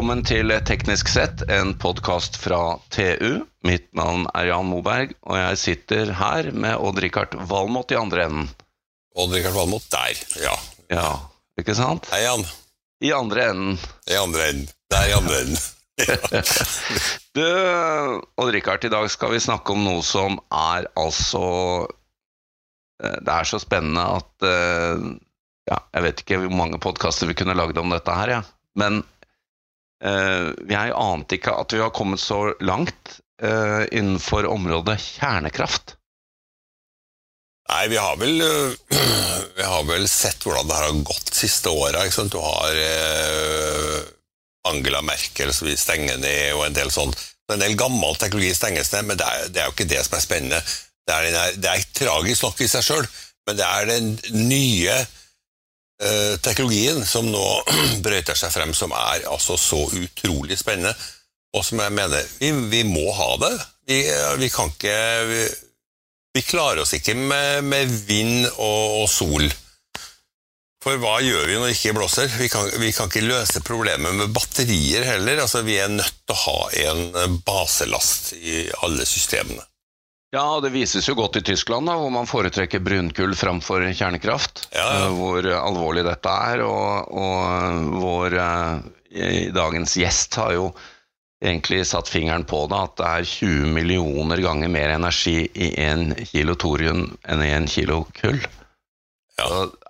Velkommen til Teknisk sett, en podkast fra TU. Mitt navn er Jan Moberg, og jeg sitter her med Odd-Rikard Valmot i andre enden. Odd-Rikard Valmot der, ja. Ja, ikke sant? Hei, Jan. I andre enden. I andre enden. Der i andre enden. du, Odd-Rikard, i dag skal vi snakke om noe som er altså eh, Det er så spennende at eh, ja, Jeg vet ikke hvor mange podkaster vi kunne lagd om dette her, ja. men jeg ante ikke at vi har kommet så langt uh, innenfor området kjernekraft. Nei, vi har vel, uh, vi har vel sett hvordan det har gått siste åra. Du har Angela Merkel som vil stenge ned, og en del sånn En del gammel teknologi stenges ned, men det er, det er, jo ikke det som er spennende. Det er, det er tragisk nok i seg sjøl, men det er den nye Eh, teknologien som nå brøyter seg frem, som er altså så utrolig spennende, og som jeg mener vi, vi må ha det. Vi, vi kan ikke vi, vi, klarer oss ikke med, med vind og, og, sol. For hva gjør vi når det ikke blåser? Kan, vi kan ikke løse problemet med batterier heller. Altså, vi er nødt til å ha en baselast i alle systemene. Ja, det vises jo godt i Tyskland, da, hvor man foretrekker brunkull framfor kjernekraft. Ja. Eh, hvor alvorlig dette er, og, og hvor eh, dagens gjest har jo egentlig satt fingeren på det, at det er 20 millioner ganger mer energi i én kilo thorium enn i én kilo kull. Ja.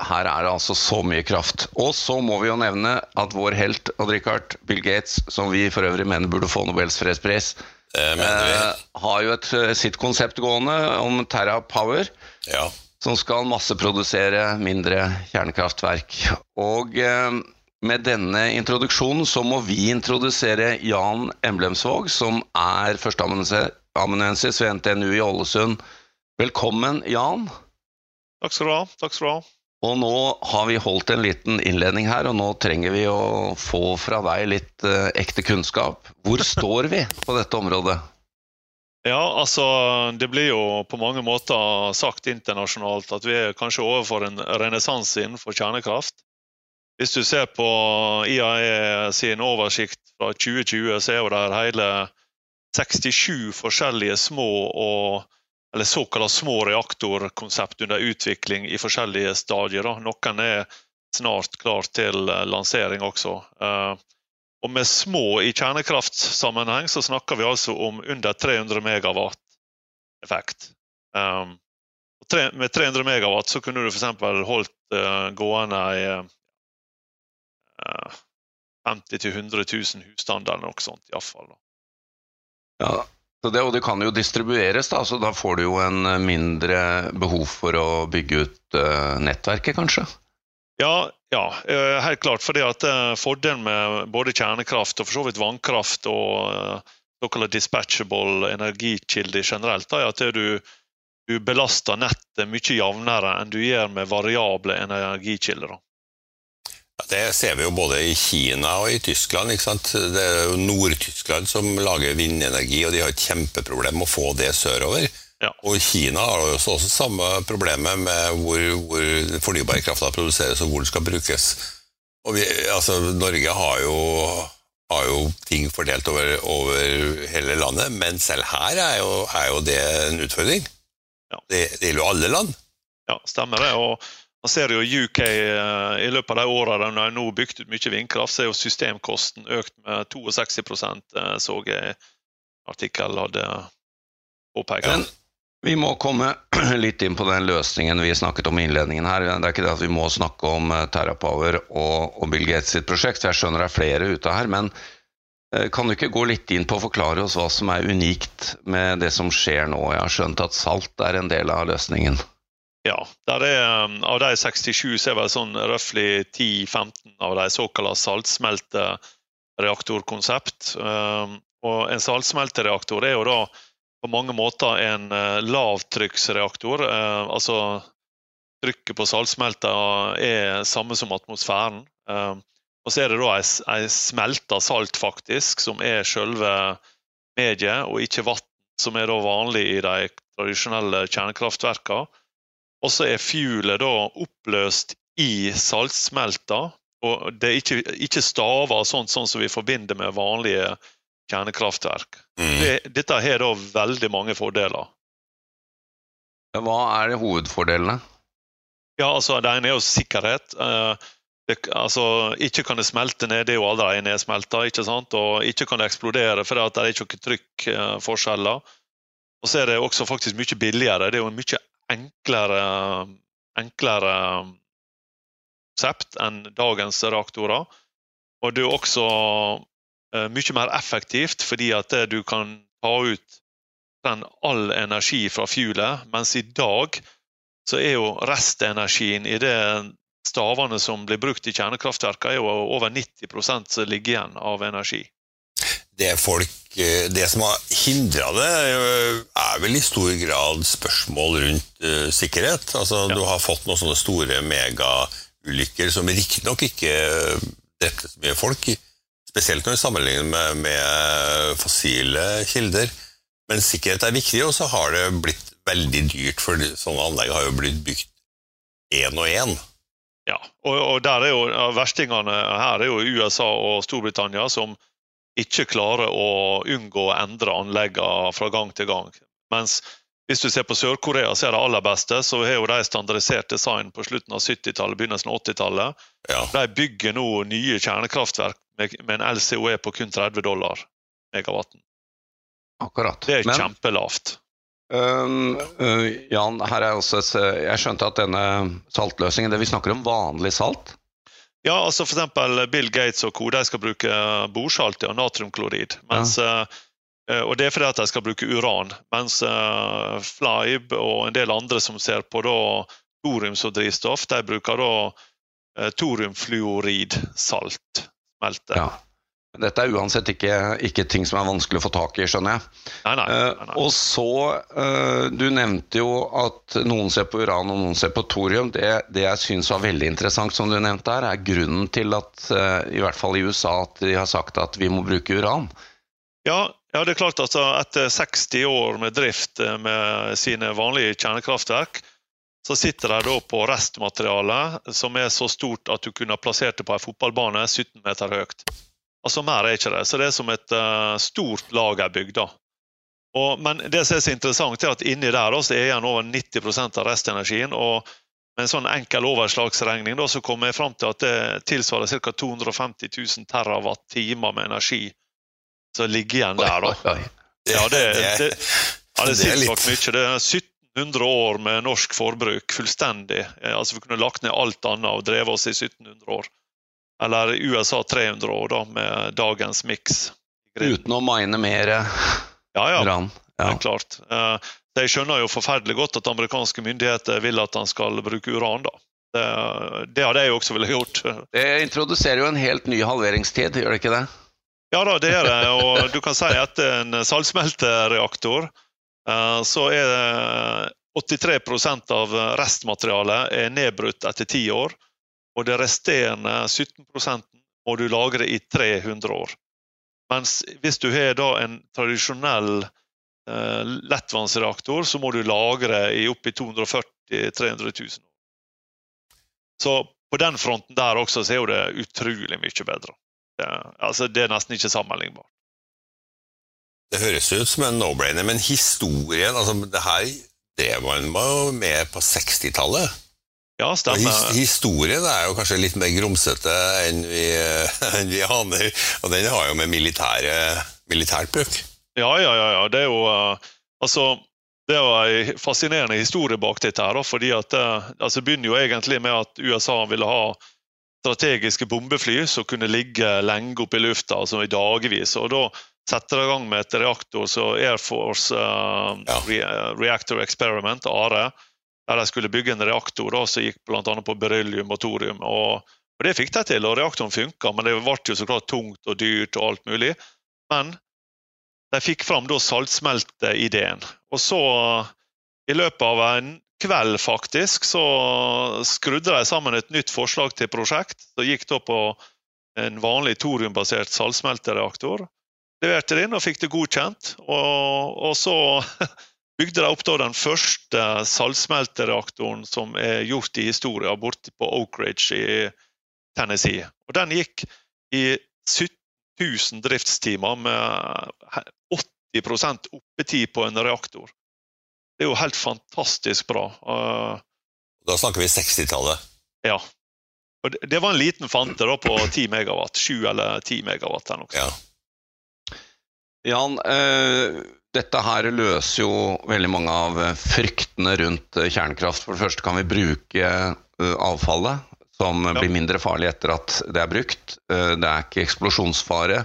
her er det altså så mye kraft. Og så må vi jo nevne at vår helt, Odd Rikard, Bill Gates, som vi for øvrig mener burde få Nobels fredspris, Eh, har jo et, eh, sitt konsept gående om Terra Power, ja. som skal masseprodusere mindre kjernekraftverk. Og eh, med denne introduksjonen så må vi introdusere Jan Emblemsvåg, som er førsteamanuensis ved NTNU i Ålesund. Velkommen, Jan. Takk skal du ha. Takk skal du ha. Og nå har vi holdt en liten innledning her, og nå trenger vi å få fra deg litt eh, ekte kunnskap. Hvor står vi på dette området? Ja, altså Det blir jo på mange måter sagt internasjonalt at vi er kanskje overfor en renessanse innenfor kjernekraft. Hvis du ser på IAE sin oversikt fra 2020, så er jo det hele 67 forskjellige små og eller såkalla små reaktorkonsept under utvikling i forskjellige stadier. Noen er snart klar til eh, lansering også. Eh, og med små i kjernekraftsammenheng så snakker vi altså om under 300 megawatt effekt. Um, med 300 megawatt så kunne du f.eks. holdt uh, gående i uh, 50 000-100 000 husstander eller noe sånt iallfall. Ja, det, og det kan jo distribueres, da, så da får du jo en eh, mindre behov for å bygge ut uh, nettverket, kanskje? Ja, ja, eh, helt klart. fordi at Fordelen med både kjernekraft og for så vidt vannkraft og uh, såkalt dispatchable energikilder generelt, er at du, du belaster nettet mye jevnere enn du gjør med variable energikilder. Det ser vi jo både i Kina og i Tyskland. ikke sant? Det er jo Nord-Tyskland som lager vindenergi, og de har et kjempeproblem med å få det sørover. Ja. Og Kina har jo også, også samme problemet med hvor, hvor fornybarkrafta produseres og hvor den skal brukes. Og vi, altså, Norge har jo, har jo ting fordelt over, over, hele landet, men selv her er jo, er jo det en utfordring. Ja. Det, det gjelder jo alle land. Ja, stemmer det. og man ser jo UK eh, i løpet av de årene de har nå bygd ut mye vindkraft, så er jo systemkosten økt med 62 eh, så jeg artikkel hadde påpekt. Men vi må komme litt inn på den løsningen vi snakket om i innledningen her. Det er ikke det at vi må snakke om eh, TerraPower og, Bill Gates sitt prosjekt, jeg skjønner det er flere ute her. men kan du ikke gå litt inn på å forklare oss hva som er unikt med det som skjer nå? Jeg har skjønt at salt er en del av løsningen. Ja, er, um, av de 67 så er vel sånn røftlig 10-15 av de såkalte saltsmeltereaktorkonsept. Um, og en saltsmeltereaktor er jo da på mange måter en uh, lavtrykksreaktor. Uh, altså trykket på saltsmelta er samme som atmosfæren. Um, og så er det da ei, smelta salt, faktisk, som er selve mediet, og ikke vann, som er da vanlig i de tradisjonelle kjernekraftverkene. Og så er fuelet da oppløst i saltsmelta, Og det er ikke, ikke staver sånn, sånn som vi forbinder med vanlige kjernekraftverk. Mm. Det, dette har da veldig mange fordeler. Hva er hovedfordelene? Ja, altså Det ene er jo sikkerhet. Eh, det, altså, Ikke kan det smelte ned, det er jo allerede nedsmelta. Ikke sant? Og ikke kan det eksplodere, for det er ikke noen trykkforskjeller. Og så er det også faktisk mye billigere. Det er jo en mye enklere, enklere konsept enn dagens reaktorer. Og det er også uh, mye mer effektivt, fordi at du kan ta ut all energi fra fuelet, mens i dag så er jo restenergien i det stavene som blir brukt i kjernekraftverkene, er jo over 90 som ligger igjen av energi. Det, folk, eh, det som har hindra det, eh, er vel i stor grad spørsmål rundt uh, sikkerhet. Altså, ja. Du har fått noen sånne store megaulykker som riktignok ikke drepte så mye folk, spesielt når vi sammenligner med, med fossile kilder. Men sikkerhet er viktig, og så har det blitt veldig dyrt, for sånne anlegg har jo blitt bygd én og én. Ja, og, og der er jo verstingene her er jo USA og Storbritannia som ikke klarer å unngå å endre anleggene fra gang til gang. Mens hvis du ser på Sør-Korea, så er det aller beste, så har jo de standardisert design på slutten av 70-tallet, begynnelsen av 80-tallet. Ja. De bygger nå nye kjernekraftverk med, med en LCOE på kun 30 dollar megawatten. Akkurat. Det er Men, kjempelavt. Um, uh, Jan, her er også et, jeg skjønte at denne saltløsningen det Vi snakker om vanlig salt? Ja, altså f.eks. Bill Gates og co. skal bruke bordsalt og natriumklorid. Mens, ja. uh, og det er fordi at de skal bruke uran. Mens uh, Flybe og en del andre som ser på da, thorium som drivstoff, de bruker da thoriumfluoridsalt. Smelte. Ja. Dette er uansett ikke, ikke, ting som er vanskelig å få tak i, skjønner jeg. Nei, nei, eh, nei, nei. og så, uh, Du nevnte jo at noen ser på uran og noen ser på thorium. Det, det jeg syns var veldig interessant, som du nevnte her, er grunnen til at, uh, i hvert fall i USA, at de har sagt at vi må bruke uran. Ja, ja det er klart at etter 60 år med drift med sine vanlige kjernekraftverk, så sitter de da på restmateriale som er så stort at du kunne plassert det på en fotballbane 17 meter høyt. Altså Mer er ikke det. Så det er som et uh, stort lagerbygg. da. Og, men det som er så interessant, er at inni der også er igjen over 90% av restenergien. og med en sånn enkel overslagsregning da, så kommer jeg fram til at det tilsvarer ca. 250 000 terawatt-timer med energi som ligger igjen der. da. Ja, det, det, ja, det er nok mye. Det er 1700 år med norsk forbruk fullstendig. Altså Vi kunne lagt ned alt annet og drevet oss i 1700 år. Eller USA 300 år, da, med dagens miks. Uten å mine mer ja, ja. uran? Ja, det er klart. Eh, de skjønner jo forferdelig godt at amerikanske myndigheter vil at han skal bruke uran. da. Det, det hadde jeg også ville gjort. Det introduserer jo en helt ny halveringstid, gjør det ikke det? Ja da, det er det. Og du kan si at en saltsmeltereaktor eh, så er 83% av restmaterialet er nedbrutt etter ti år. Og det resterende 17% må du lagre i 300 år. Mens hvis du har da en tradisjonell eh, lettvannsreaktor, så må du lagre i oppi 240 000-300 000 år. Så på den fronten der også så er det utrolig mye bedre. Det, altså, det er nesten ikke sammenlignbart. Det høres ut som en no-brainer, men historien altså det her drev man med på 60-tallet? Ja, stemmer. historien er jo kanskje litt mer grumsete enn vi, enn vi aner, og den har jo med militære, militært bruk. Ja, ja, ja, ja. Det er jo uh, Altså, det er jo en fascinerende historie bak dette. her, fordi at uh, altså, Det begynner jo egentlig med at USA ville ha strategiske bombefly som kunne ligge lenge oppe i lufta, altså i dagevis. og da setter de i gang med et reaktor så Air Force uh, ja. Reactor Experiment, ARE der de skulle bygge en reaktor da, som gikk bl.a. på beryllium og thorium. Og, og, Det fikk de til, og reaktoren funka, men det ble jo så klart tungt og dyrt og alt mulig. Men de fikk fram da saltsmelteideen. Og så, i løpet av en kveld, faktisk, så skrudde de sammen et nytt forslag til prosjekt. som gikk da på en vanlig thoriumbasert saltsmeltereaktor. Leverte det inn og fikk det godkjent. Og, og så bygde de opp den første saltsmeltereaktoren som er gjort i historien, borte på Oak Ridge i Tennessee. Og Den gikk i 17 000 driftstimer med 80% oppetid på en reaktor. Det er jo helt fantastisk bra. Da snakker vi 60-tallet? Ja. Og det var en liten fante da på 10 megawatt. 7 eller 10 megawatt. Eller noe. Ja. Jan, øh, dette her løser jo veldig mange av fryktene rundt kjernekraft. For det første kan vi bruke øh, avfallet, som ja. blir mindre farlig etter at det er brukt. Det er ikke eksplosjonsfare.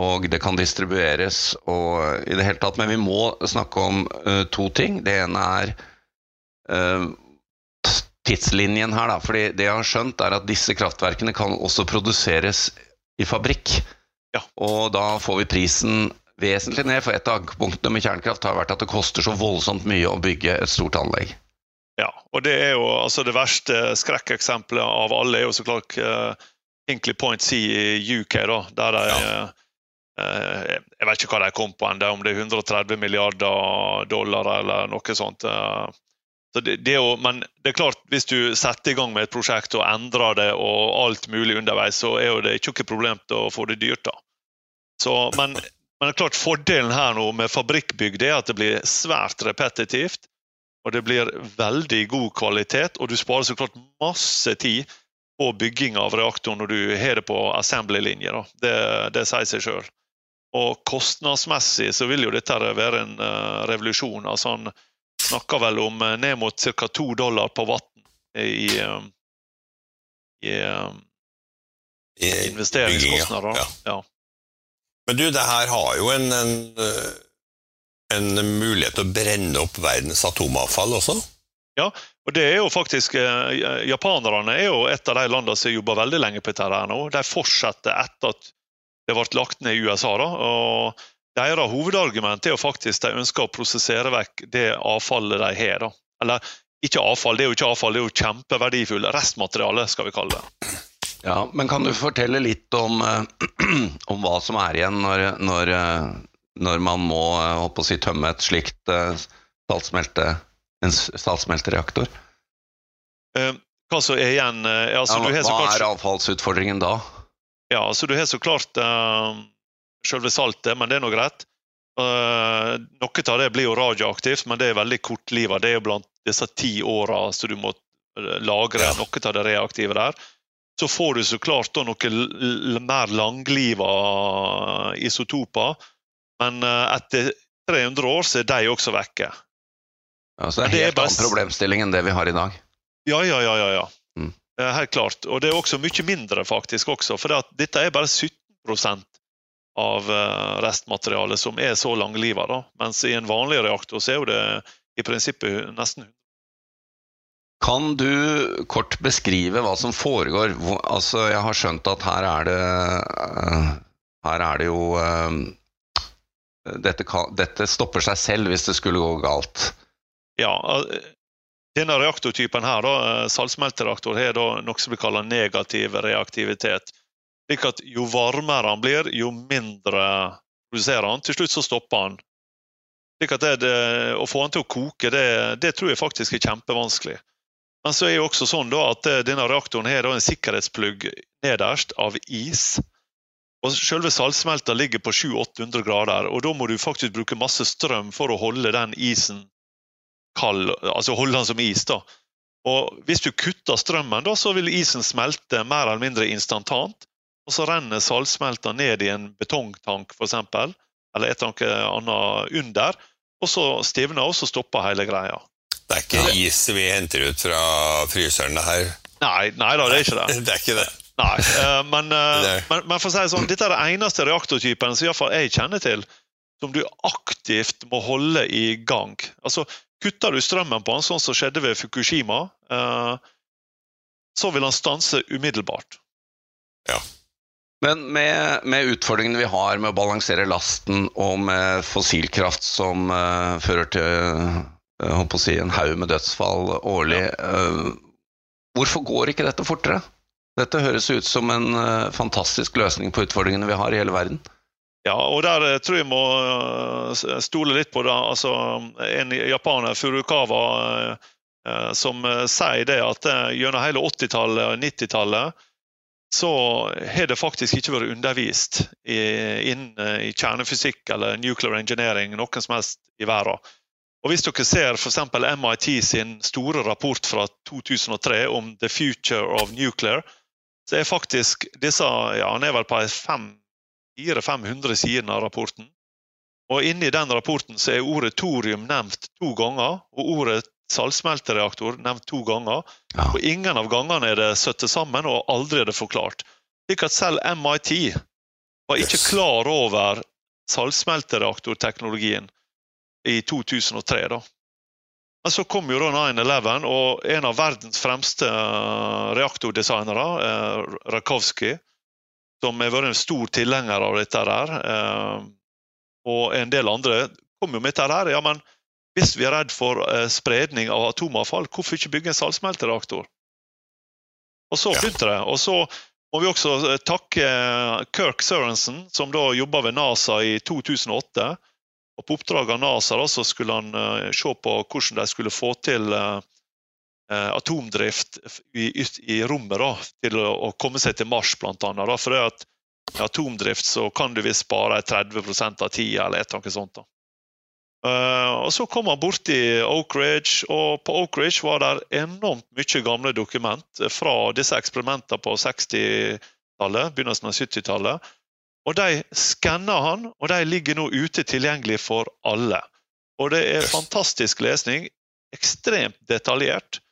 Og det kan distribueres og i det hele tatt. Men vi må snakke om to ting. Det ene er tidslinjen her, da. Fordi det jeg har skjønt, er at disse kraftverkene kan også produseres i fabrikk. Ja. Og da får vi prisen vesentlig ned, for et av punktene med kjernekraft har vært at det koster så voldsomt mye å bygge et stort anlegg. Ja, og det er jo altså det verste skrekkeksempelet av alle er jo så klart uh, Hinkley Point C i UK, da, der de ja. uh, Jeg vet ikke hva de kom på ennå, om det er 130 milliarder dollar eller noe sånt. Uh, det, det jo, men det er klart, hvis du setter i gang med et prosjekt og endrer det og alt mulig underveis, så er jo det ikke noe problem å få det dyrt. da. Så, men, men, det er klart fordelen her nå med fabrikkbygg er at det blir svært repetitivt. Og det blir veldig god kvalitet, og du sparer så klart masse tid på bygging av reaktoren når du har det på assembly-linje. Det, det sier seg sjøl. Og kostnadsmessig så vil jo dette være en uh, revolusjon. altså han snakker vel om uh, ned mot ca. to dollar på vann i, uh, i, uh, i investeringskostnader. Ja. Ja. Men du, det her har jo en, en, en, mulighet til å brenne opp verdens atomavfall også? Ja, og det er jo faktisk Japanerne er jo et av de landene som jobber veldig lenge på dette her nå. De fortsetter etter at det ble lagt ned i USA. da, og deres hovedargument er jo faktisk de ønsker å prosessere vekk det avfallet de har. Da. Eller ikke avfall, det er jo ikke avfall, det er jo kjempeverdifullt restmateriale, skal vi kalle det. Ja, men Kan du fortelle litt om, om hva som er igjen når, når, når man må å si, tømme et slikt saltsmelte, en saltsmeltereaktor? Eh, hva som er igjen altså, ja, Hva er avfallsutfordringen da? Ja, altså Du har så klart uh, selve saltet, men det er nå greit. Uh, noe av det blir jo radioaktivt, men det er veldig kortliva. Det er jo blant disse ti åra så du må eh, lagre noe av det reaktive der. Så får du så klart da noe mer langliva isotoper, men uh, etter 300 år så er de også vekke. Ja, så det er en helt annen problemstilling enn det vi har i dag? Ja, ja, ja. ja, ja. Mm. Helt klart. Og det er også mye mindre, faktisk. også, For dette er bare 17% av eh, restmaterialet som er så langliva. Mens i en vanlig reaktor så er det i prinsippet nesten 100. Kan du kort beskrive hva som foregår? Altså, jeg har skjønt at her er det eh, Her er det jo eh, dette, dette stopper seg selv hvis det skulle gå galt. Ja, denne reaktortypen her, da, saltsmeltereaktor, har noe som blir kalt negativ reaktivitet. Slik at jo varmere han blir, jo mindre produserer han. Til slutt så stopper han. Slik at det, det, Å få han til å koke, det, det, tror jeg faktisk er kjempevanskelig. Men så er det også sånn at eh, denne reaktoren har en sikkerhetsplugg nederst av is. Og Selve saltsmelta ligger på 700-800 grader, og da må du faktisk bruke masse strøm for å holde den isen kald, altså holde den som is. da. Og Hvis du kutter strømmen, da, så vil isen smelte mer eller mindre instantant og så renner saltsmelta ned i en betongtank f.eks., eller et eller annet under, og så stivner og så stopper hele greia. Det er ikke is vi henter ut fra fryseren, her? Nei, nei da, det er ikke det. det er ikke det. Nei, uh, men, uh, men, men, for å si det sånn, dette er den eneste reaktortypen som iallfall jeg kjenner til, som du aktivt må holde i gang. Altså, Kutter du strømmen på den, sånn som skjedde ved Fukushima, uh, så vil han stanse umiddelbart. Ja. Men med, med, utfordringene vi har med å balansere lasten, og med fossilkraft som uh, fører til uh, si, en haug med dødsfall årlig, Ja. hvorfor går ikke dette fortere? Dette høres ut som en fantastisk løsning på utfordringene vi har i hele verden. Ja, og der tror jeg må stole litt på det. Altså, en japaner, Furukawa, som sier det at gjennom hele 80-tallet og 90-tallet så har det faktisk ikke vært undervist innen i kjernefysikk eller nuclear engineering noen som helst i verden. Og Hvis dere ser f.eks. MIT sin store rapport fra 2003 om The Future of Nuclear, så er faktisk disse ja, Han er vel på 400-500 sider av rapporten. Og Inni den rapporten så er ordet thorium nevnt to ganger, og ordet saltsmeltereaktor nevnt to ganger. Ja. Og Ingen av gangene er det satt sammen, og aldri er det forklart. Slik at selv MIT var ikke klar over saltsmeltereaktorteknologien i 2003. da. Men så kom jo da 9-11, og en av verdens fremste eh, reaktordesignere, eh, Rakowski, som har vært en stor tilhenger av dette her, eh, og en del andre, kom jo med dette her. Ja, men hvis vi er redd for spredning av atomavfall, hvorfor ikke bygge en saltsmeltereaktor? Og så begynte det. Og så må vi også takke Kirk Sørensen, som da jobba ved NASA i 2008 og På oppdrag av NASA da, skulle han uh, se på hvordan de skulle få til uh, atomdrift i, i, rommet da, til å, å, komme seg til Mars. Da. For det at med atomdrift så kan du visst spare 30 av tida, eller et eller annet sånt. Uh, og Så kom han borti Oak Ridge, og på Oak Ridge var det enormt mye gamle dokument fra disse eksperimentene på 60-tallet, begynnelsen av 70-tallet. Og De skanner han, og de ligger nå ute tilgjengelig for alle. Og Det er fantastisk lesning. Ekstremt detaljert.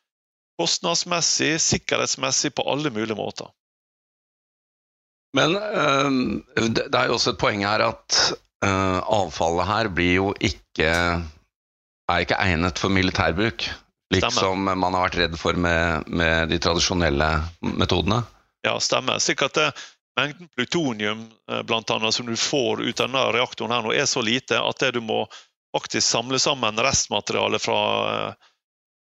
Kostnadsmessig, sikkerhetsmessig, på alle mulige måter. Men øh, det er jo også et poeng her at øh, avfallet her blir jo ikke er ikke egnet for militærbruk. Liksom man har vært redd for med, med de tradisjonelle metodene. Ja, stemmer. Sikkert det, mengden plutonium eh, blant annet, som du får ut av denne reaktoren, her nå er så lite at du må faktisk samle sammen restmateriale fra eh,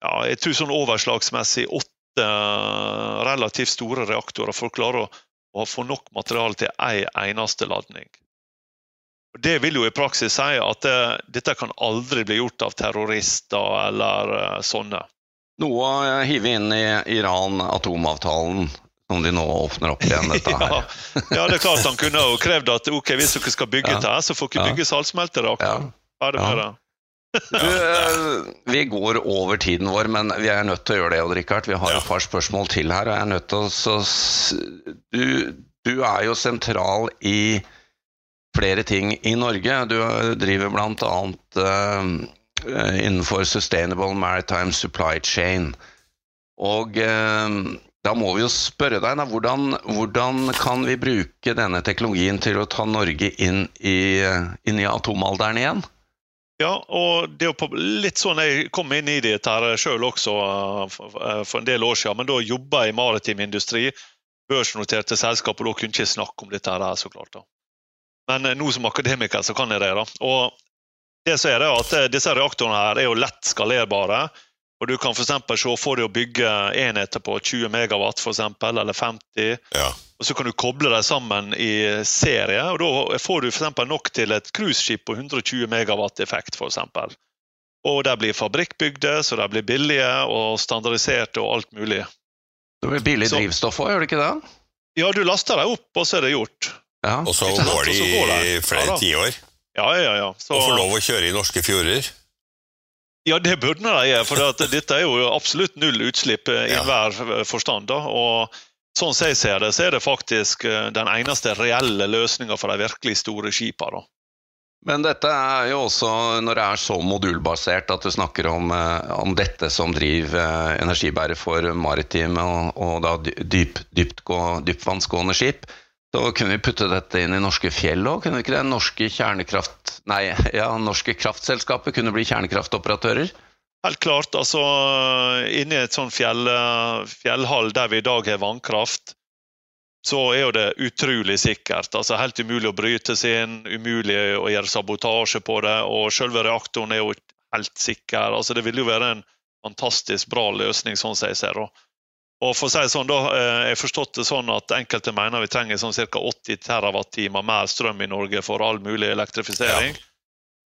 ja, jeg tror sånn overslagsmessig åtte eh, relativt store reaktorer for å klare å, få nok materiale til én eneste ladning. Det vil jo i praksis si at det, dette kan aldri bli gjort av terrorister eller sånne. Noe å hive inn i Iran-atomavtalen om de nå åpner opp igjen dette her. ja, ja, det er klart han kunne jo krevd at ok, hvis dere skal bygge ja. det her, så får dere bygge saltsmeltereaktor. Ja. Ferdig med det. Du, eh, vi går over tiden vår, men vi er nødt til å gjøre det. Odd Rikard. Vi har et par spørsmål til her. og jeg er nødt til å... Du, du, er jo sentral i flere ting i Norge. Du driver bl.a. Uh, innenfor Sustainable Maritime Supply Chain. Og uh, da må vi jo spørre deg, da, hvordan, hvordan, kan vi bruke denne teknologien til å ta Norge inn i, inn i atomalderen igjen? Ja, og det jo litt sånn Jeg kom inn i det sjøl også eh, eh, for en del år siden. Men da jobba jeg i maritim industri, børsnoterte selskap, og da kunne jeg ikke snakke om dette her, så klart. da. Men eh, nå som akademiker så kan jeg det. da. Og det som er det at Disse reaktorene her er jo lett skalerbare. Og Du kan for se for deg å bygge enheter på 20 megawatt for eksempel, eller 50. Ja. og Så kan du koble dem sammen i serie. og Da får du for nok til et cruiseskip på 120 megawatt effekt. Eksempel. og De blir fabrikkbygde, så de blir billige og standardiserte og alt mulig. Det blir billig så, drivstoff òg, gjør det ikke det? Ja, du laster dem opp, og så er det gjort. Ja. Og så går de i flere tiår? Ja, ja, ja. Så, og får lov å kjøre i norske fjorder? Ja, det burde de gjøre. For dette er jo absolutt null utslipp i ja. forstand. Da. Og sånn som jeg ser det, så er det faktisk eh, den eneste reelle løsninga for de virkelig store skipene. Men dette er jo også, når det er så modulbasert at du snakker om, eh, om dette som driver energibærer for maritime og, og da dyp, dyptvannsgående skip, så kunne vi putte dette inn i norske fjell òg, kunne vi ikke det? Norske kjernekraft... Nei, ja, norske kraftselskaper kunne bli kjernekraftoperatører? Helt klart. altså Inni et sånn fjell, fjellhall der vi i dag har vannkraft, så er jo det utrolig sikkert. altså Helt umulig å bryte seg inn, umulig å gjøre sabotasje på det. Og selve reaktoren er jo helt sikker. altså Det vil jo være en fantastisk bra løsning, sånn som jeg ser det. Og for å si det sånn, da, eh, Jeg forstått det sånn at enkelte mener vi trenger sånn ca. 80 TWh mer strøm i Norge for all mulig elektrifisering. Ja.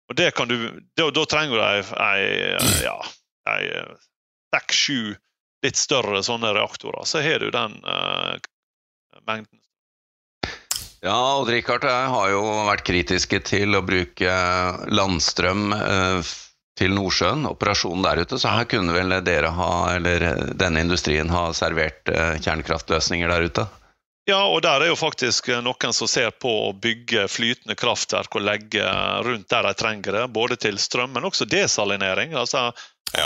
Og det kan du, da, da trenger du ei, ja, ei seks-sju litt større sånne reaktorer, så har du den uh, mengden. Ja, Odd Rikard jeg har jo vært kritiske til å bruke landstrøm uh, til Nordsjøen, operasjonen der ute. Så her kunne vel dere ha, eller denne industrien ha servert uh, kjernekraftløsninger der ute? Ja, og der er jo faktisk noen som ser på å bygge flytende kraftverk og legge rundt der de trenger det, både til strøm, men også desalinering. Altså, ja.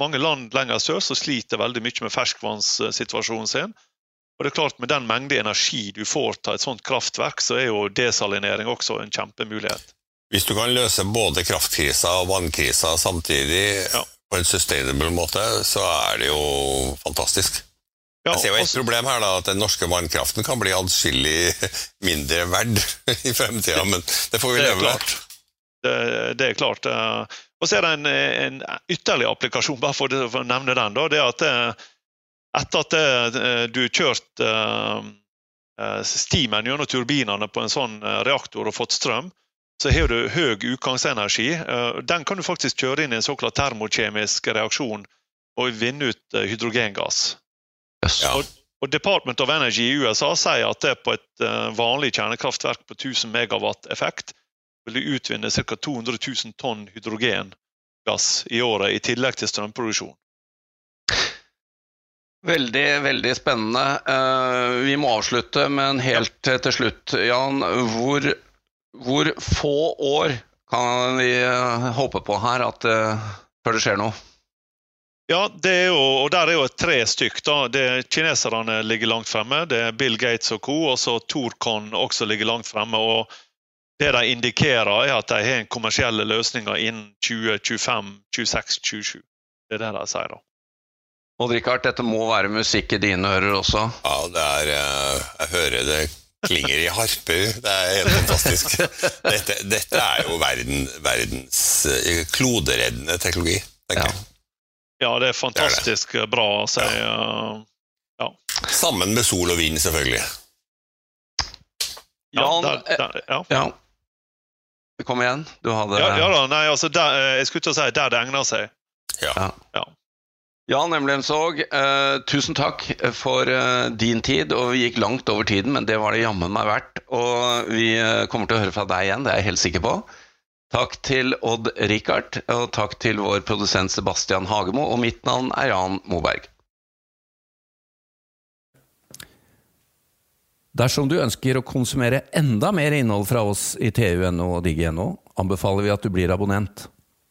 Mange land lenger sør som sliter veldig mye med ferskvannssituasjonen sin. Og det er klart Med den mengde energi du får til et sånt kraftverk, så er jo desalinering også en kjempemulighet. Hvis du kan løse både kraftkrisa og vannkrisa samtidig ja. på en sustainable måte, så er det jo fantastisk. Ja, jeg ser jo et også, problem her, da, at den norske vannkraften kan bli adskillig mindre verd i fremtida, men det får vi leve med. Det, det, er klart. Eh, og så er det en, en ytterligere applikasjon, bare for, å nevne den. Da, det er at eh, etter at eh, du har kjørt stimen gjennom turbinene på en sånn reaktor og fått strøm, så har du høy utgangsenergi. Den kan du faktisk kjøre inn i en såkalt termokjemisk reaksjon og vinne ut hydrogengass. Yes. Ja. Og, Department of Energy i USA sier at det på et uh, vanlig kjernekraftverk på 1000 megawatt effekt vil du utvinne ca. 200 000 tonn hydrogengass i året, i tillegg til strømproduksjon. Veldig, veldig spennende. Vi må avslutte, men helt til slutt, Jan. Hvor, hvor, få år kan vi uh, håpe på her at, før det skjer noe? Ja, det er jo, og der er jo tre stykk. da. Det, kineserne ligger langt fremme. Det er Bill Gates og co. Og så Torcon også ligger langt fremme. og Det de indikerer, er at de har en kommersielle løsninger innen 2025, 26, 27. Det er det de sier, da. Odd Rikard, dette må være musikk i dine ører også? Ja, det er eh, Jeg hører det klinger i harper. Det er helt fantastisk. Dette, dette er jo verden, verdens eh, klodereddende teknologi, tenker jeg. Ja, det er fantastisk det er det. bra. Så jeg, ja. ja. Sammen med sol og vind, selvfølgelig. Ja, der, der, ja. ja. Kom igjen, du hadde Ja, ja da, nei, altså der, eh, Jeg skulle til å si der det egner seg. Ja. ja. Jan Emlemsvåg, eh, tusen takk for eh, din tid. og Vi gikk langt over tiden, men det var det jammen meg verdt. Og vi eh, kommer til å høre fra deg igjen, det er jeg helt sikker på. Takk til Odd Rikard, og takk til vår produsent Sebastian Hagemo. Og mitt navn er Jan Moberg. Dersom du ønsker å konsumere enda mer innhold fra oss i TU.no og Digi.no, anbefaler vi at du blir abonnent.